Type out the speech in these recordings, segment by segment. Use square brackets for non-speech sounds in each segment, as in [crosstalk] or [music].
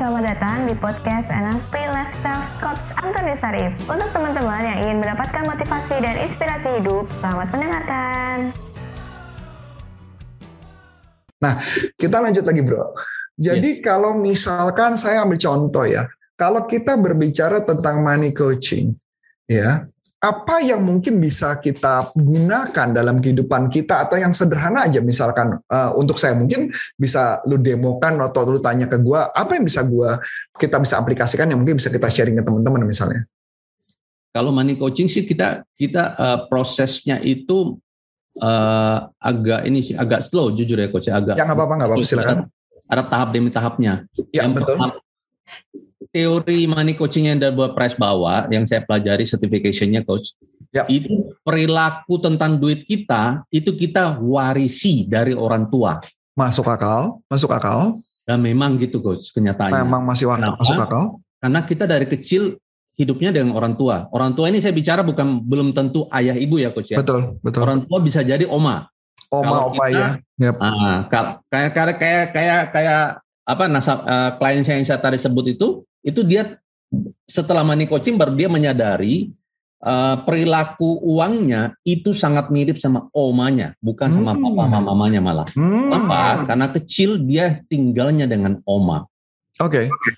selamat datang di podcast NLP Lifestyle Coach Antoni Sarif. Untuk teman-teman yang ingin mendapatkan motivasi dan inspirasi hidup, selamat mendengarkan. Nah, kita lanjut lagi bro. Jadi yes. kalau misalkan saya ambil contoh ya, kalau kita berbicara tentang money coaching, ya apa yang mungkin bisa kita gunakan dalam kehidupan kita atau yang sederhana aja? Misalkan uh, untuk saya mungkin bisa lu demokan atau lu tanya ke gua apa yang bisa gua kita bisa aplikasikan yang mungkin bisa kita sharing ke teman-teman misalnya? Kalau money coaching sih kita kita uh, prosesnya itu uh, agak ini sih agak slow jujur ya coach ya, agak ya nggak apa-apa nggak apa-apa silakan. ada tahap demi tahapnya. Ya yang betul. pertama, teori money coaching yang dari buat price bawah yang saya pelajari certificationnya coach ya. itu perilaku tentang duit kita itu kita warisi dari orang tua. Masuk akal? Masuk akal? Dan memang gitu coach kenyataannya. Memang masih waktu masuk akal? Karena kita dari kecil hidupnya dengan orang tua. Orang tua ini saya bicara bukan belum tentu ayah ibu ya coach ya. Betul betul. Orang tua bisa jadi oma. Oma Kalau opa kita, ya. Yep. ah, kayak kayak kayak kayak kayak apa nasab uh, klien yang saya tadi sebut itu itu dia setelah money coaching baru dia menyadari uh, perilaku uangnya itu sangat mirip sama omanya, bukan sama hmm. papa mamanya malah. Hmm. Kenapa? Karena kecil dia tinggalnya dengan oma. Oke. Okay.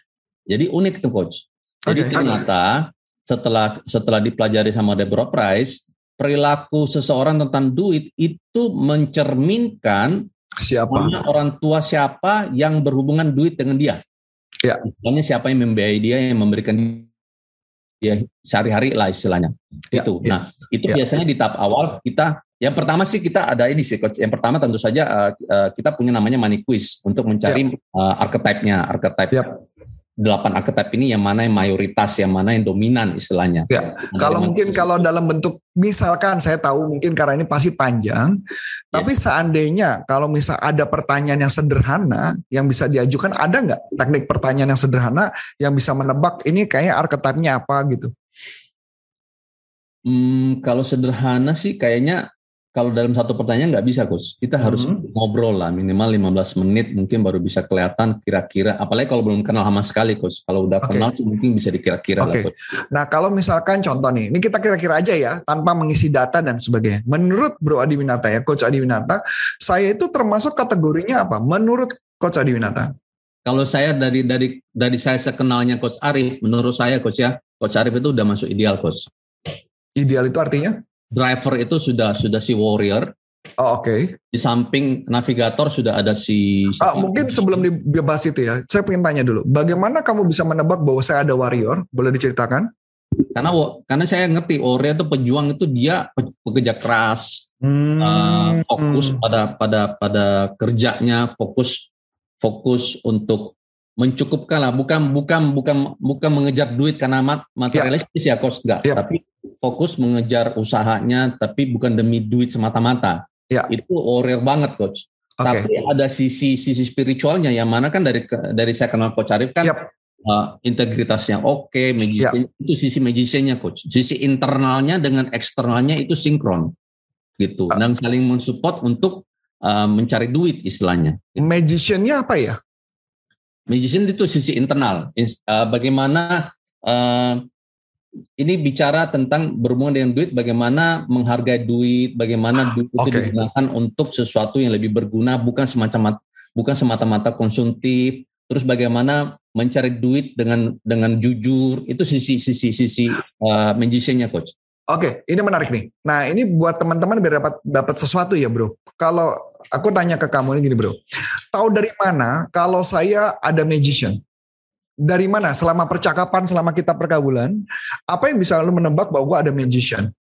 Jadi unik tuh coach. Jadi okay. ternyata setelah setelah dipelajari sama Deborah Price, perilaku seseorang tentang duit itu mencerminkan siapa orang tua siapa yang berhubungan duit dengan dia. Ya. Misalnya siapa yang membiayai dia, yang memberikan dia sehari-hari lah istilahnya. Ya, itu. Ya, nah, itu ya. biasanya di tahap awal kita yang pertama sih kita ada ini sih coach. Yang pertama tentu saja uh, uh, kita punya namanya money quiz untuk mencari ya. uh, archetype-nya, archetype. Ya delapan archetype ini yang mana yang mayoritas, yang mana yang dominan istilahnya. Ya, kalau mungkin itu. kalau dalam bentuk misalkan saya tahu mungkin karena ini pasti panjang, ya. tapi seandainya kalau misal ada pertanyaan yang sederhana yang bisa diajukan, ada nggak teknik pertanyaan yang sederhana yang bisa menebak ini kayaknya archetype-nya apa gitu? Hmm, kalau sederhana sih kayaknya kalau dalam satu pertanyaan nggak bisa coach. Kita hmm. harus ngobrol lah minimal 15 menit mungkin baru bisa kelihatan kira-kira. Apalagi kalau belum kenal sama sekali coach. Kalau udah okay. kenal sih mungkin bisa dikira-kira okay. lah coach. Nah kalau misalkan contoh nih ini kita kira-kira aja ya tanpa mengisi data dan sebagainya. Menurut bro Adi Winata ya coach Adi Winata saya itu termasuk kategorinya apa? Menurut coach Adi Winata. Kalau saya dari dari dari saya sekenalnya coach Arif menurut saya coach ya coach Arif itu udah masuk ideal coach. Ideal itu artinya driver itu sudah sudah si warrior. Oh, Oke. Okay. Di samping navigator sudah ada si. Ah, mungkin sebelum dibahas itu ya, saya ingin tanya dulu, bagaimana kamu bisa menebak bahwa saya ada warrior? Boleh diceritakan? Karena karena saya ngerti warrior itu pejuang itu dia pekerja keras, hmm. uh, fokus pada pada pada kerjanya, fokus fokus untuk mencukupkan lah bukan bukan bukan bukan mengejar duit karena mat materialistis ya, ya kos enggak ya. tapi fokus mengejar usahanya tapi bukan demi duit semata-mata ya. itu warrior banget coach okay. tapi ada sisi sisi spiritualnya yang mana kan dari dari saya kenal coach Arif kan yep. uh, integritasnya oke okay, magician yep. itu sisi magiciannya coach sisi internalnya dengan eksternalnya itu sinkron gitu uh. dan saling mensupport untuk uh, mencari duit istilahnya magiciannya apa ya Magician itu sisi internal. Uh, bagaimana uh, ini bicara tentang berhubungan dengan duit, bagaimana menghargai duit, bagaimana duit itu okay. digunakan untuk sesuatu yang lebih berguna, bukan semacam bukan semata-mata konsumtif. Terus bagaimana mencari duit dengan dengan jujur, itu sisi sisi sisi uh, magiciannya coach. Oke, ini menarik nih. Nah, ini buat teman-teman biar dapat dapat sesuatu ya, Bro. Kalau aku tanya ke kamu ini gini, Bro. Tahu dari mana kalau saya ada magician? Dari mana selama percakapan, selama kita pergaulan, apa yang bisa lu menebak bahwa gue ada magician?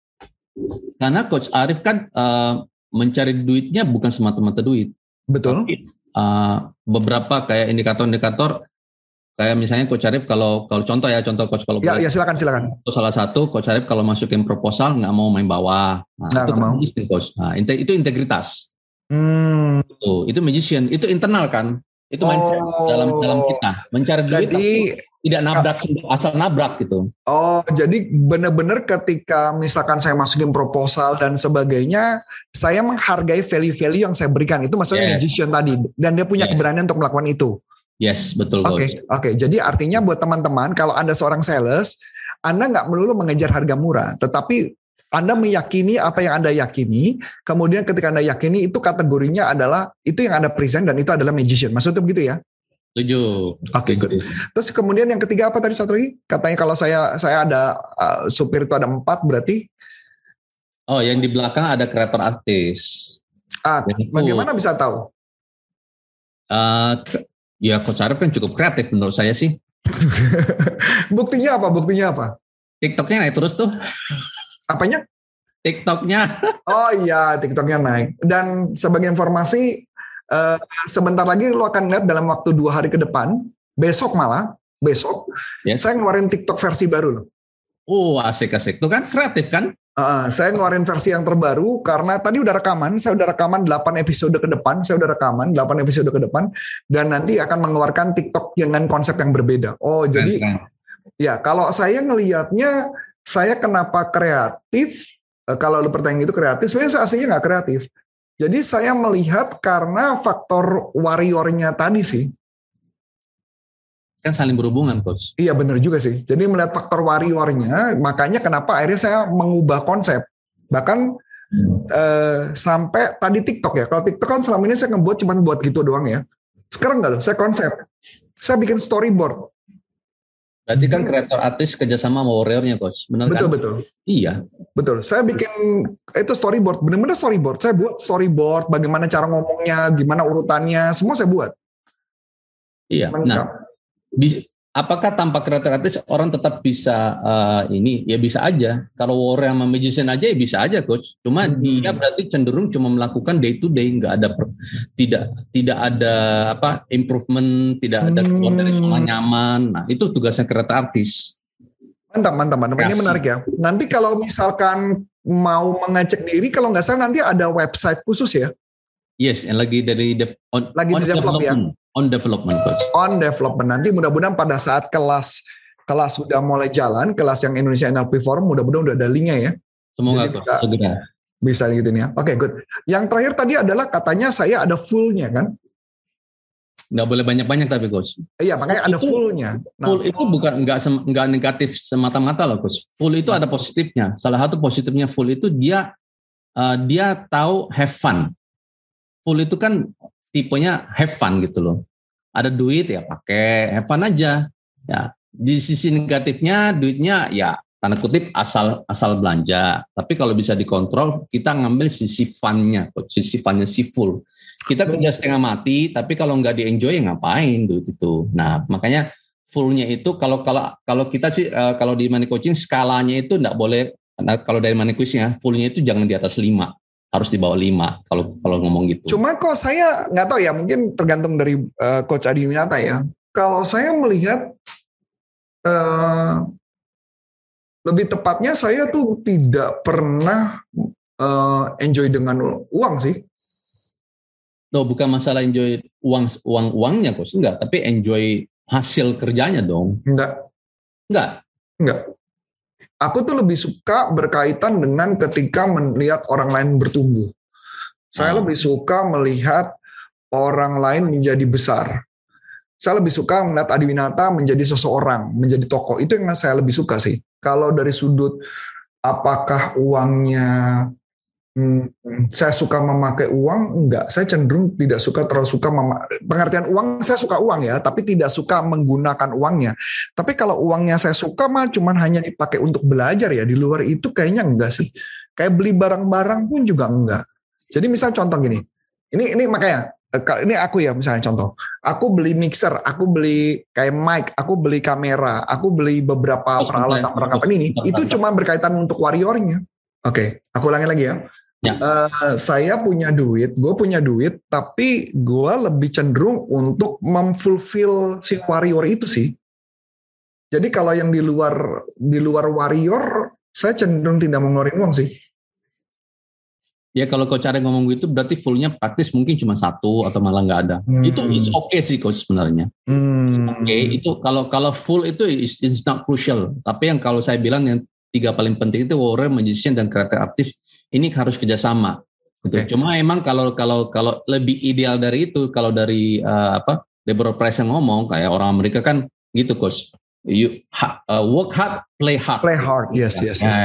Karena coach Arif kan uh, mencari duitnya bukan semata-mata duit. Betul. Tapi, uh, beberapa kayak indikator-indikator Kayak misalnya Coach Arif kalau kalau contoh ya contoh Coach kalau ya, ya silakan silakan. Itu salah satu Coach Arif kalau masukin proposal nggak mau main bawah. Nah, nah itu mau. Coach. Nah, itu integritas. Hmm. Itu itu magician, itu internal kan. Itu mindset oh. dalam dalam kita mencari duit jadi, tidak nabrak asal nabrak gitu. Oh, jadi benar-benar ketika misalkan saya masukin proposal dan sebagainya, saya menghargai value-value yang saya berikan. Itu maksudnya yes. magician tadi dan dia punya yes. keberanian untuk melakukan itu. Yes, betul. Oke, okay, oke. Okay. Jadi artinya buat teman-teman, kalau anda seorang sales, anda nggak melulu mengejar harga murah, tetapi anda meyakini apa yang Anda yakini, kemudian ketika Anda yakini itu kategorinya adalah itu yang Anda present dan itu adalah magician. Maksudnya begitu ya? Setuju. Oke, okay, good. Terus kemudian yang ketiga apa tadi satu lagi? Katanya kalau saya saya ada uh, supir itu ada empat berarti? Oh, yang di belakang ada kreator artis. Ah, bagaimana bisa tahu? Uh, ya Coach Arif kan cukup kreatif menurut saya sih. [laughs] Buktinya apa? Buktinya apa? TikToknya naik terus tuh. Apanya? TikToknya. [laughs] oh iya, TikToknya naik. Dan sebagai informasi, uh, sebentar lagi lo akan lihat dalam waktu dua hari ke depan, besok malah, besok, yes. saya ngeluarin TikTok versi baru loh. Oh asik asik, tuh kan kreatif kan? Uh, saya ngeluarin versi yang terbaru karena tadi udah rekaman, saya udah rekaman 8 episode ke depan, saya udah rekaman 8 episode ke depan dan nanti akan mengeluarkan TikTok dengan konsep yang berbeda. Oh, jadi ya kalau saya ngelihatnya saya kenapa kreatif uh, kalau lu pertanyaan itu kreatif, sebenarnya saya aslinya nggak kreatif. Jadi saya melihat karena faktor warriornya tadi sih kan saling berhubungan coach. Iya benar juga sih. Jadi melihat faktor warriornya, makanya kenapa akhirnya saya mengubah konsep. Bahkan hmm. eh, sampai tadi TikTok ya. Kalau TikTok kan selama ini saya ngebuat cuma buat gitu doang ya. Sekarang enggak loh, saya konsep. Saya bikin storyboard. Berarti kan kreator artis kerjasama sama warriornya coach, benar betul, kan? Betul Iya. Betul. Saya bikin itu storyboard, benar-benar storyboard. Saya buat storyboard, bagaimana cara ngomongnya, gimana urutannya, semua saya buat. Iya. Lengkap. Nah, apakah tanpa kreator artis orang tetap bisa uh, ini? Ya bisa aja. Kalau warrior sama magician aja ya bisa aja coach. Cuma hmm. dia berarti cenderung cuma melakukan day to day. Nggak ada per, tidak tidak ada apa improvement tidak ada keluar dari zona hmm. nyaman. Nah itu tugasnya kreator artis mantap mantap mantap. Ini menarik ya. Nanti kalau misalkan mau mengecek diri kalau nggak salah nanti ada website khusus ya? Yes, yang lagi dari dev, on, lagi on di develop ya. On development coach. On development nanti mudah-mudahan pada saat kelas kelas sudah mulai jalan, kelas yang Indonesia NLP Forum mudah-mudahan udah ada linknya ya. Semoga Jadi bisa, segera. Bisa gitu ya. Oke, okay, good. Yang terakhir tadi adalah katanya saya ada fullnya kan? Nggak boleh banyak-banyak tapi coach. Iya, makanya ada fullnya. Nah, full itu bukan nggak nggak negatif semata-mata loh coach. Full itu ada positifnya. Salah satu positifnya full itu dia uh, dia tahu have fun full itu kan tipenya have fun gitu loh. Ada duit ya pakai have fun aja. Ya, di sisi negatifnya duitnya ya tanda kutip asal asal belanja. Tapi kalau bisa dikontrol, kita ngambil sisi funnya, sisi funnya si full. Kita kerja setengah mati, tapi kalau nggak di enjoy ya ngapain duit itu. Nah makanya fullnya itu kalau kalau kalau kita sih uh, kalau di money coaching skalanya itu nggak boleh. Nah, kalau dari money coaching ya fullnya itu jangan di atas lima harus di bawah lima kalau kalau ngomong gitu. Cuma kok saya nggak tahu ya mungkin tergantung dari uh, coach Adi Winata ya. Kalau saya melihat uh, lebih tepatnya saya tuh tidak pernah uh, enjoy dengan uang sih. No, bukan masalah enjoy uang uang uangnya kok enggak, tapi enjoy hasil kerjanya dong. Enggak. Enggak. Enggak. Aku tuh lebih suka berkaitan dengan ketika melihat orang lain bertumbuh. Saya hmm. lebih suka melihat orang lain menjadi besar. Saya lebih suka melihat Adi Winata menjadi seseorang, menjadi tokoh. Itu yang saya lebih suka sih. Kalau dari sudut apakah uangnya Hmm, saya suka memakai uang? Enggak. Saya cenderung tidak suka terlalu suka pengertian uang saya suka uang ya tapi tidak suka menggunakan uangnya. Tapi kalau uangnya saya suka mah cuman hanya dipakai untuk belajar ya di luar itu kayaknya enggak sih. Kayak beli barang-barang pun juga enggak. Jadi misal contoh gini ini ini makanya eh, ini aku ya misalnya contoh. Aku beli mixer aku beli kayak mic aku beli kamera aku beli beberapa peralatan perlengkapan ini itu cuma berkaitan untuk warriornya. Oke, okay, aku ulangi lagi ya. Ya. Uh, saya punya duit, gue punya duit, tapi gue lebih cenderung untuk memfulfill si warrior itu sih. Jadi kalau yang di luar di luar warrior, saya cenderung tidak mengeluarkan uang sih. Ya kalau kau cara ngomong gitu berarti fullnya praktis mungkin cuma satu atau malah nggak ada. Hmm. Itu it's okay sih coach sebenarnya. Hmm. Oke okay. itu kalau kalau full itu is it's not crucial. Tapi yang kalau saya bilang yang tiga paling penting itu warrior, magician dan karakter aktif ini harus kerjasama. Gitu. Okay. Cuma emang kalau kalau kalau lebih ideal dari itu kalau dari uh, apa Deborah Price yang ngomong kayak orang Amerika kan gitu coach you uh, work hard, play hard. Play hard, yes, yes, yes,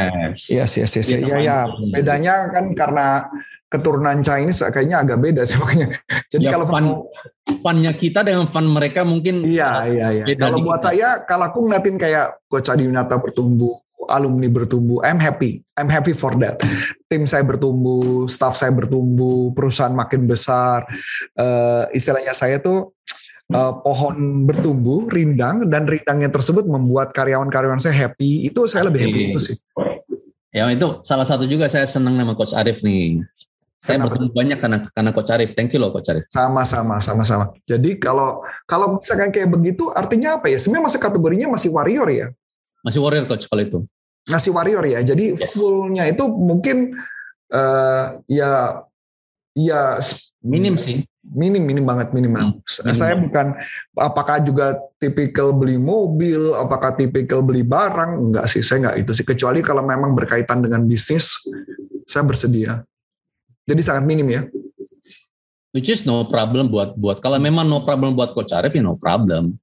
yes, yes, yes, yes. Ya, ya. Bedanya kan karena keturunan Chinese kayaknya agak beda makanya. [laughs] Jadi ya, kalau fun, funnya kita dengan fun mereka mungkin. Iya, iya, iya. Kalau buat kita. saya, kalau aku ngeliatin kayak Coach Adi Winata bertumbuh, alumni bertumbuh, I'm happy, I'm happy for that. Tim saya bertumbuh, staff saya bertumbuh, perusahaan makin besar. Uh, istilahnya saya tuh uh, pohon bertumbuh rindang dan rindangnya tersebut membuat karyawan-karyawan saya happy. Itu saya lebih happy itu sih. Ya itu salah satu juga saya senang nama coach Arif nih. Saya Kenapa? bertemu banyak karena karena coach Arif. Thank you loh coach Arif. Sama-sama sama-sama jadi kalau kalau misalkan kayak begitu artinya apa ya? Sebenarnya masih kategorinya masih warrior ya? Masih warrior coach kalau itu masih warrior ya. Jadi yes. fullnya itu mungkin uh, ya ya minim sih. minim minim banget minim, hmm, minim saya bukan apakah juga tipikal beli mobil apakah tipikal beli barang? Enggak sih saya enggak itu sih. Kecuali kalau memang berkaitan dengan bisnis saya bersedia. Jadi sangat minim ya. Which is no problem buat buat kalau memang no problem buat coach Arif ya no problem.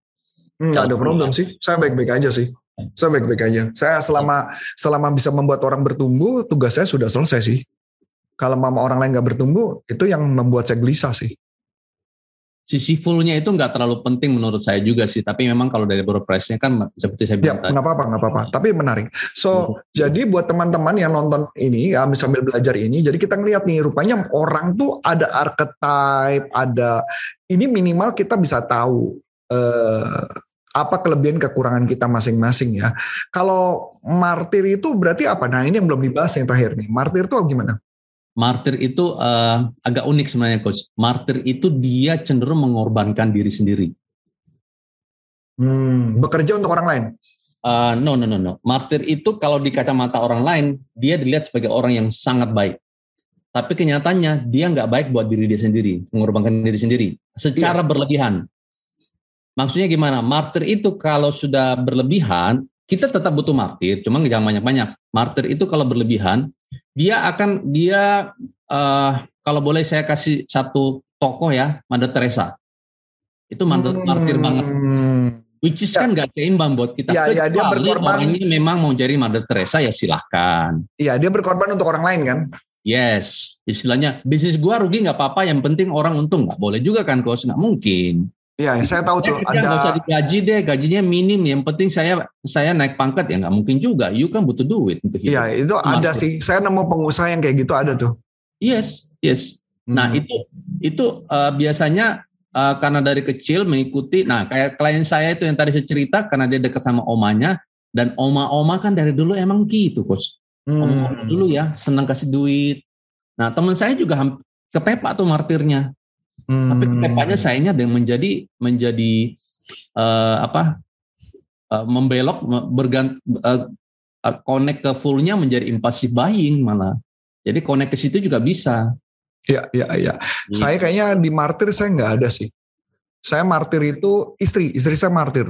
Enggak ada problem sih. Saya baik-baik aja sih saya baik-baik aja saya selama selama bisa membuat orang bertumbuh tugas saya sudah selesai sih kalau mama orang lain nggak bertumbuh itu yang membuat saya gelisah sih sisi fullnya itu nggak terlalu penting menurut saya juga sih. Tapi memang kalau dari WordPress-nya kan seperti saya bilang ya, tadi. nggak apa-apa, nggak apa-apa. Tapi menarik. So, hmm. jadi buat teman-teman yang nonton ini, ya sambil belajar ini, jadi kita ngeliat nih, rupanya orang tuh ada archetype, ada ini minimal kita bisa tahu eh, apa kelebihan kekurangan kita masing-masing ya. Kalau martir itu berarti apa? Nah ini yang belum dibahas yang terakhir nih. Martir itu gimana? Martir itu uh, agak unik sebenarnya coach. Martir itu dia cenderung mengorbankan diri sendiri. Hmm, bekerja untuk orang lain. Uh, no no no no. Martir itu kalau di kacamata orang lain dia dilihat sebagai orang yang sangat baik. Tapi kenyataannya dia nggak baik buat diri dia sendiri, mengorbankan diri sendiri secara iya. berlebihan. Maksudnya gimana? Martir itu kalau sudah berlebihan, kita tetap butuh martir, cuma jangan banyak-banyak. Martir itu kalau berlebihan, dia akan dia uh, kalau boleh saya kasih satu tokoh ya, Mother Teresa. Itu Mother hmm. martir banget. Which is ya. kan gak seimbang buat kita. Ya, ya, dia berkorban. Orang ini memang mau jadi Mother Teresa ya silahkan. Iya, dia berkorban untuk orang lain kan? Yes, istilahnya bisnis gua rugi nggak apa-apa, yang penting orang untung nggak boleh juga kan, kos nggak mungkin. Iya, saya tahu tuh. Ada nggak usah digaji deh, gajinya minim. Yang penting saya saya naik pangkat ya nggak mungkin juga. You kan butuh duit untuk hidup. Iya, itu Cuma ada sih. Saya nemu pengusaha yang kayak gitu ada tuh. Yes, yes. Nah, hmm. Nah itu itu uh, biasanya uh, karena dari kecil mengikuti. Nah kayak klien saya itu yang tadi saya cerita karena dia dekat sama omanya dan oma-oma kan dari dulu emang gitu, coach. Hmm. Oma dulu ya senang kasih duit. Nah teman saya juga ketepak tuh martirnya Hmm. Tapi tepatnya sayangnya dengan menjadi menjadi uh, apa uh, membelok bergant uh, connect ke fullnya menjadi impulsive buying malah. Jadi connect ke situ juga bisa. Ya, ya, ya. Hmm. Saya kayaknya di martir saya nggak ada sih. Saya martir itu istri, istri saya martir.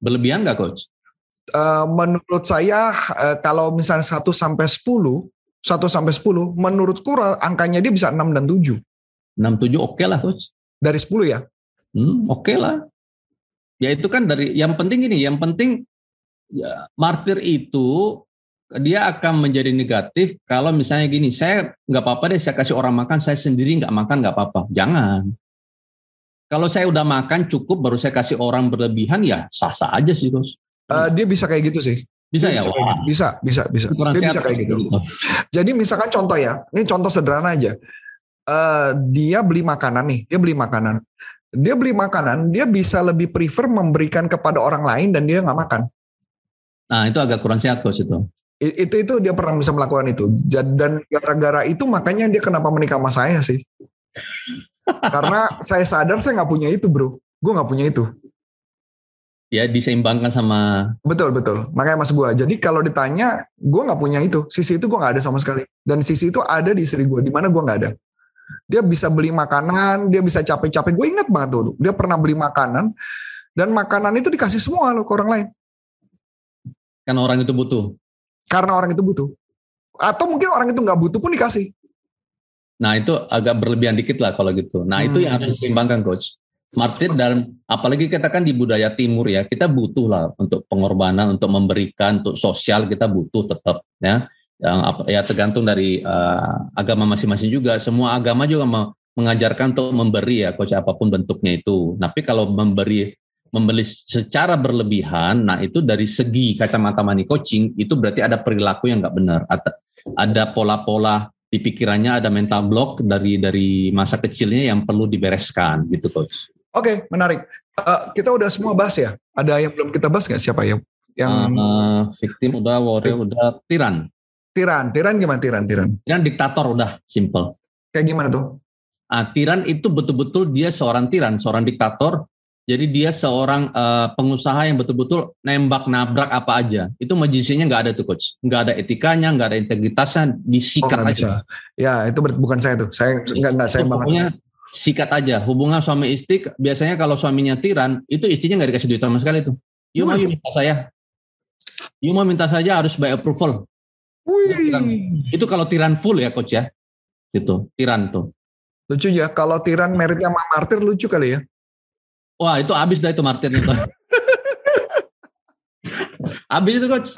Berlebihan nggak coach? Uh, menurut saya uh, kalau misalnya 1 sampai 10, 1 sampai 10, menurutku angkanya dia bisa 6 dan 7. 67 oke okay lah coach. Dari 10 ya? Hmm, oke okay lah. Ya itu kan dari yang penting gini, yang penting ya, martir itu dia akan menjadi negatif kalau misalnya gini, saya nggak apa-apa deh saya kasih orang makan, saya sendiri nggak makan nggak apa-apa. Jangan. Kalau saya udah makan cukup baru saya kasih orang berlebihan ya sah-sah aja sih, Coach. Uh, dia bisa kayak gitu sih. Bisa dia ya? Bisa, gitu. bisa, bisa, bisa. Dia bisa kayak gitu. gitu. Jadi misalkan contoh ya, ini contoh sederhana aja uh, dia beli makanan nih, dia beli makanan. Dia beli makanan, dia bisa lebih prefer memberikan kepada orang lain dan dia nggak makan. Nah itu agak kurang sehat coach itu. Itu itu dia pernah bisa melakukan itu. Dan gara-gara itu makanya dia kenapa menikah sama saya sih. Karena saya sadar saya nggak punya itu bro. Gue nggak punya itu. Ya diseimbangkan sama. Betul betul. Makanya mas gue. Jadi kalau ditanya, gue nggak punya itu. Sisi itu gue nggak ada sama sekali. Dan sisi itu ada di istri gue. Di mana gue nggak ada. Dia bisa beli makanan, dia bisa capek-capek. Gue inget banget tuh, dia pernah beli makanan dan makanan itu dikasih semua loh ke orang lain. Karena orang itu butuh. Karena orang itu butuh. Atau mungkin orang itu nggak butuh pun dikasih. Nah itu agak berlebihan dikit lah kalau gitu. Nah hmm. itu yang harus diseimbangkan coach. Martir dan apalagi kita kan di budaya timur ya, kita butuh lah untuk pengorbanan, untuk memberikan, untuk sosial kita butuh tetap ya. Yang ya tergantung dari uh, agama masing-masing juga. Semua agama juga mengajarkan untuk memberi ya, coach apa pun bentuknya itu. Tapi kalau memberi membeli secara berlebihan, nah itu dari segi kacamata money coaching itu berarti ada perilaku yang nggak benar. Ada, ada pola-pola di pikirannya, ada mental block dari dari masa kecilnya yang perlu dibereskan gitu coach. Oke, menarik. Uh, kita udah semua bahas ya. Ada yang belum kita bahas nggak? Siapa ya? Yang uh, victim udah, warrior udah, tiran. Tiran, tiran gimana tiran? Tiran. Tiran diktator udah, simple. Kayak gimana tuh? Uh, tiran itu betul-betul dia seorang tiran, seorang diktator. Jadi dia seorang uh, pengusaha yang betul-betul nembak nabrak apa aja. Itu majisinya nggak ada tuh coach. Nggak ada etikanya, nggak ada integritasnya, disikat oh, aja. Bisa. Ya itu bukan saya tuh. Saya nggak nggak saya banget sikat aja hubungan suami istri biasanya kalau suaminya tiran itu istrinya nggak dikasih duit sama sekali tuh yuk mau minta saya yuk mau minta saja harus by approval Wih. itu kalau tiran full ya coach ya itu tiran tuh lucu ya kalau tiran meritnya sama martir lucu kali ya wah itu habis dah itu martir itu habis [laughs] itu coach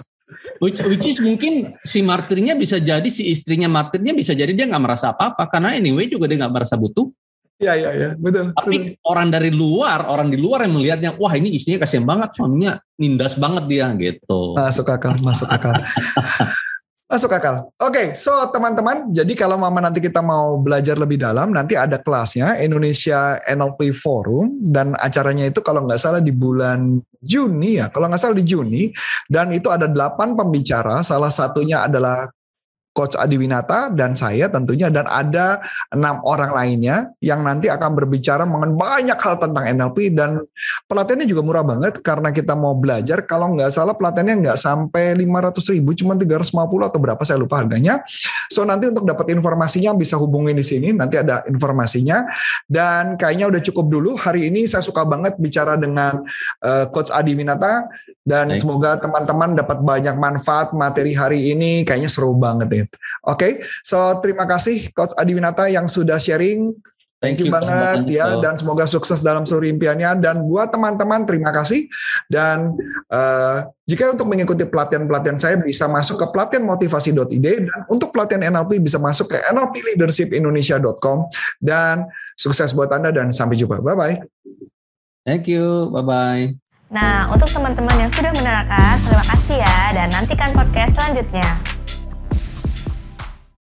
Which, which is mungkin si martirnya bisa jadi si istrinya martirnya bisa jadi dia nggak merasa apa-apa karena anyway juga dia nggak merasa butuh Iya iya iya betul. Tapi betul. orang dari luar, orang di luar yang melihatnya, wah ini istrinya kasihan banget, suaminya nindas banget dia gitu. Masuk akal, masuk akal. [laughs] masuk akal. Oke, okay, so teman-teman, jadi kalau mama nanti kita mau belajar lebih dalam, nanti ada kelasnya Indonesia NLP Forum dan acaranya itu kalau nggak salah di bulan Juni ya, kalau nggak salah di Juni dan itu ada delapan pembicara, salah satunya adalah Coach Adi Winata dan saya tentunya dan ada enam orang lainnya yang nanti akan berbicara mengenai banyak hal tentang NLP dan pelatihannya juga murah banget karena kita mau belajar. Kalau nggak salah pelatihannya nggak sampai 500 ribu cuma 350 atau berapa saya lupa harganya. So nanti untuk dapat informasinya bisa hubungi di sini nanti ada informasinya. Dan kayaknya udah cukup dulu. Hari ini saya suka banget bicara dengan uh, Coach Adi Winata dan Baik. semoga teman-teman dapat banyak manfaat materi hari ini. Kayaknya seru banget ya Oke, okay? so terima kasih Coach Adi Winata yang sudah sharing. Thank, you, you banget ya dan semoga sukses dalam seluruh impiannya dan buat teman-teman terima kasih dan uh, jika untuk mengikuti pelatihan-pelatihan saya bisa masuk ke pelatihanmotivasi.id dan untuk pelatihan NLP bisa masuk ke nlpleadershipindonesia.com dan sukses buat Anda dan sampai jumpa. Bye bye. Thank you. Bye bye. Nah, untuk teman-teman yang sudah menerangkan, terima kasih ya dan nantikan podcast selanjutnya.